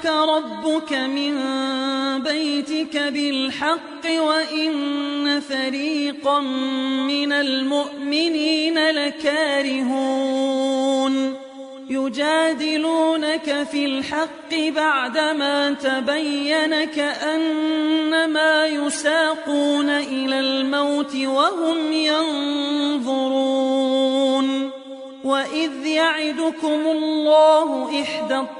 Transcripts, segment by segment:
أخرجك ربك من بيتك بالحق وإن فريقا من المؤمنين لكارهون يجادلونك في الحق بعدما تبين كأنما يساقون إلى الموت وهم ينظرون وإذ يعدكم الله إحدى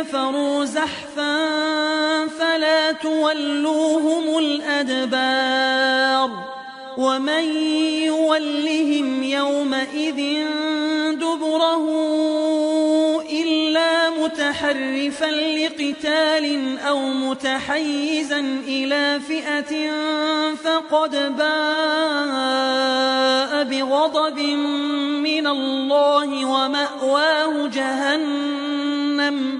كفروا زحفا فلا تولوهم الأدبار ومن يولهم يومئذ دبره إلا متحرفا لقتال أو متحيزا إلى فئة فقد باء بغضب من الله ومأواه جهنم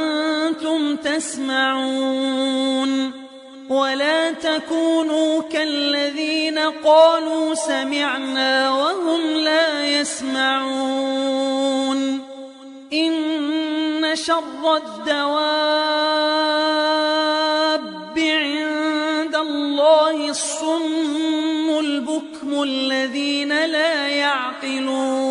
تسمعون ولا تكونوا كالذين قالوا سمعنا وهم لا يسمعون. إن شر الدواب عند الله الصم البكم الذين لا يعقلون.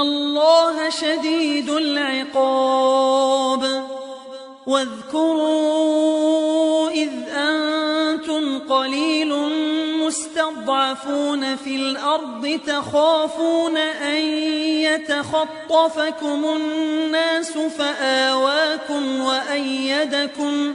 الله شديد العقاب. واذكروا إذ أنتم قليل مستضعفون في الأرض تخافون أن يتخطفكم الناس فآواكم وأيدكم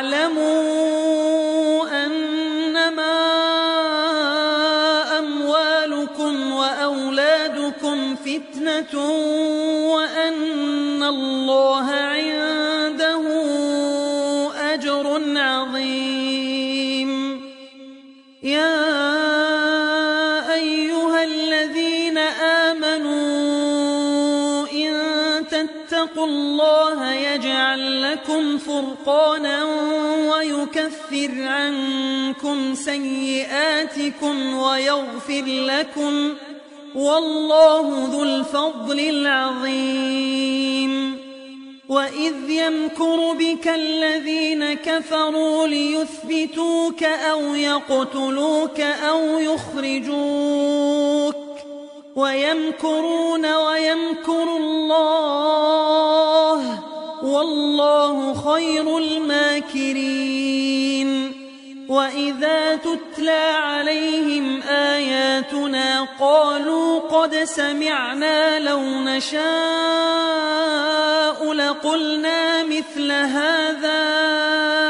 واعلموا أنما أموالكم وأولادكم فتنة فرقانا ويكفر عنكم سيئاتكم ويغفر لكم والله ذو الفضل العظيم وإذ يمكر بك الذين كفروا ليثبتوك أو يقتلوك أو يخرجوك ويمكرون ويمكر الله والله خير الماكرين. وإذا تتلى عليهم آياتنا قالوا قد سمعنا لو نشاء لقلنا مثل هذا.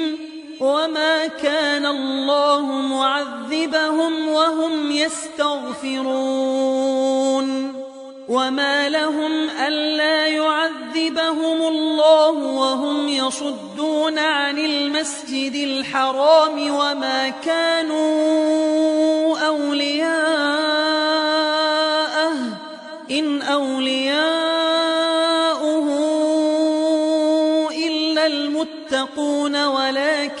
وما كان الله معذبهم وهم يستغفرون. وما لهم ألا يعذبهم الله وهم يصدون عن المسجد الحرام وما كانوا أولياءه. إن أولياؤه إلا المتقون ولكن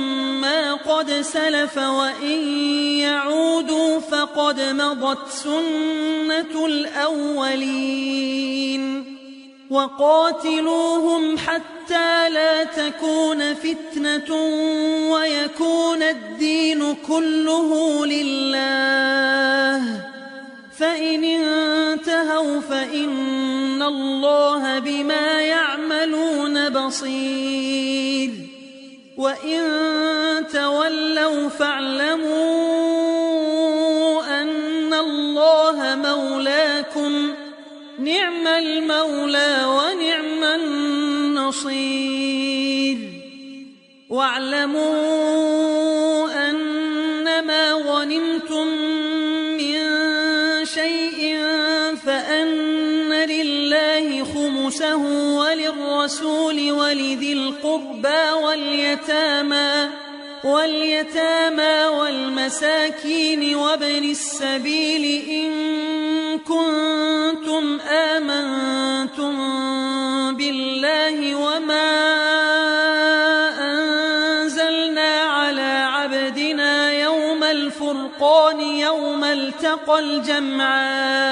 قد سلف وإن يعودوا فقد مضت سنة الأولين وقاتلوهم حتى لا تكون فتنة ويكون الدين كله لله. فإن انتهوا فإن الله بما يعملون بصير. وإن تولوا فاعلموا أن الله مولاكم نعم المولى ونعم النصير واعلموا وللرسول ولذي القربى واليتامى واليتامى والمساكين وابن السبيل إن كنتم آمنتم بالله وما أنزلنا على عبدنا يوم الفرقان يوم التقى الجمعان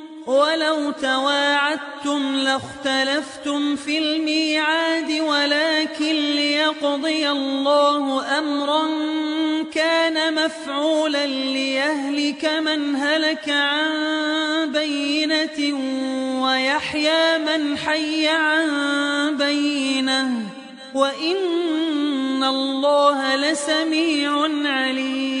ولو تواعدتم لاختلفتم في الميعاد ولكن ليقضي الله أمرا كان مفعولا ليهلك من هلك عن بينة ويحيى من حي عن بينة. وإن الله لسميع عليم.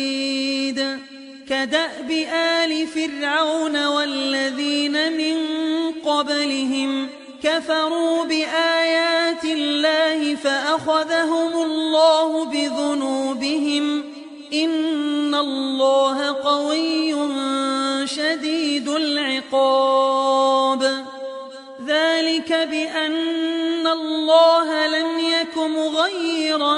كدأب آل فرعون والذين من قبلهم كفروا بآيات الله فأخذهم الله بذنوبهم إن الله قوي شديد العقاب. ذلك بأن الله لم يك مغيرا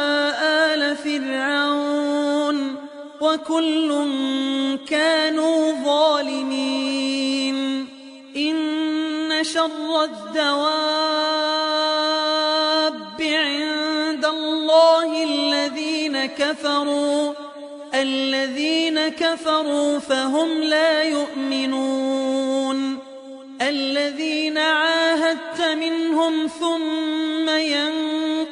فرعون وكل كانوا ظالمين. إن شر الدواب عند الله الذين كفروا الذين كفروا فهم لا يؤمنون. الذين عاهدت منهم ثم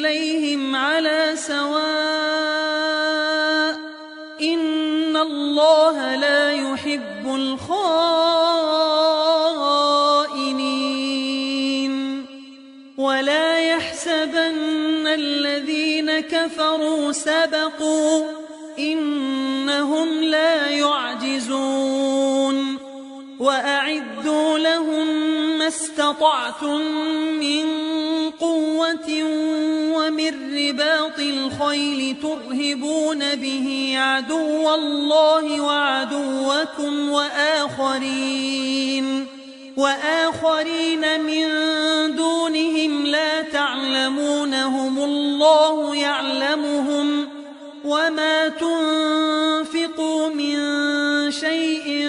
إليهم على سواء إن الله لا يحب الخائنين ولا يحسبن الذين كفروا سبقوا إنهم لا يعجزون وأعدوا لهم ما استطعتم من قوة ومن رباط الخيل ترهبون به عدو الله وعدوكم وآخرين وآخرين من دونهم لا تعلمونهم الله يعلمهم وما تنفقوا من شيء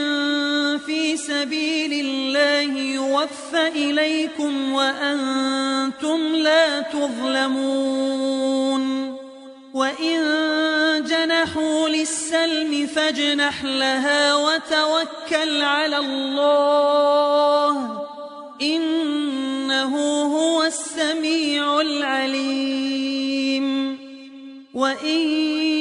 سبيل الله يوفى إليكم وأنتم لا تظلمون. وإن جنحوا للسلم فاجنح لها وتوكل على الله. إنه هو السميع العليم. وإن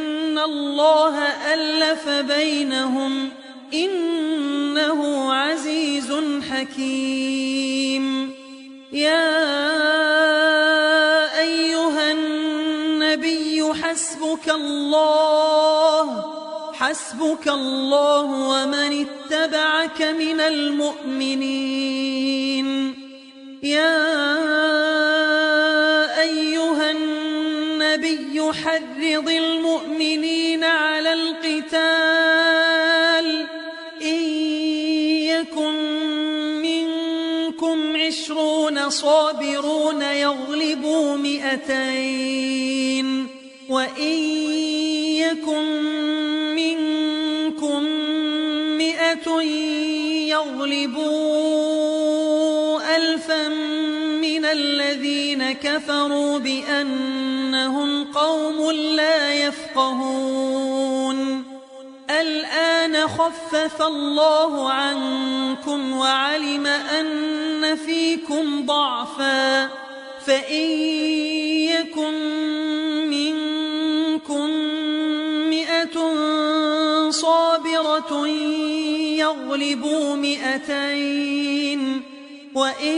الله ألف بينهم إنه عزيز حكيم. يا أيها النبي حسبك الله حسبك الله ومن اتبعك من المؤمنين. يا أيها النبي حرض المؤمنين على القتال إن يكن منكم عشرون صابرون يغلبوا مئتين وإن يكن منكم مئة يغلبوا ألفا من الذين كفروا بأنهم قوم لا يفقهون. الآن خفف الله عنكم وعلم أن فيكم ضعفا. فإن يكن منكم مئة صابرة يغلبوا مئتين. وإن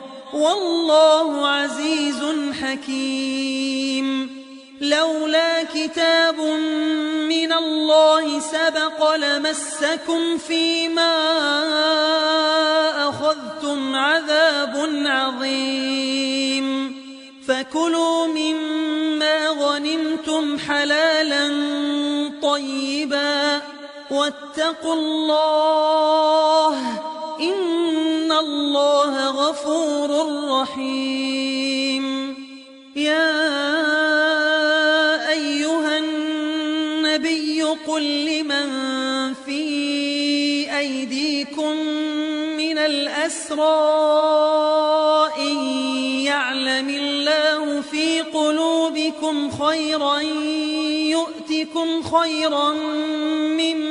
والله عزيز حكيم. لولا كتاب من الله سبق لمسكم فيما أخذتم عذاب عظيم. فكلوا مما غنمتم حلالا طيبا. واتقوا الله إن الله غفور رحيم. يا أيها النبي قل لمن في أيديكم من الأسرى إن يعلم الله في قلوبكم خيرا يؤتكم خيرا مما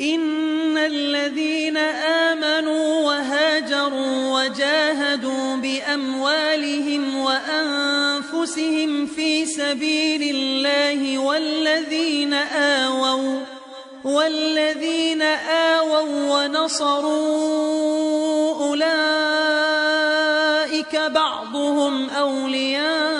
إن الذين آمنوا وهاجروا وجاهدوا بأموالهم وأنفسهم في سبيل الله والذين آووا والذين آووا ونصروا أولئك بعضهم أولياء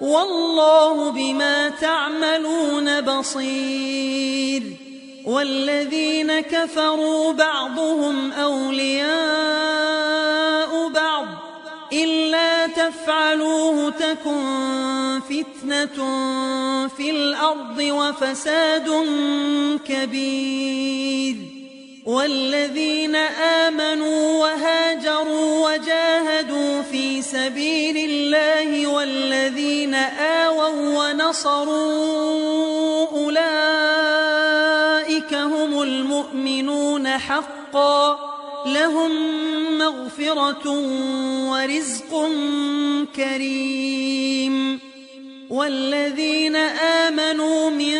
والله بما تعملون بصير والذين كفروا بعضهم أولياء بعض إلا تفعلوه تكن فتنة في الأرض وفساد كبير والذين آمنوا وهاجروا وجاهدوا سبيل الله والذين آووا ونصروا أولئك هم المؤمنون حقا لهم مغفرة ورزق كريم والذين آمنوا من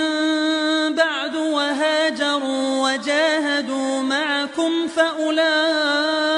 بعد وهاجروا وجاهدوا معكم فأولئك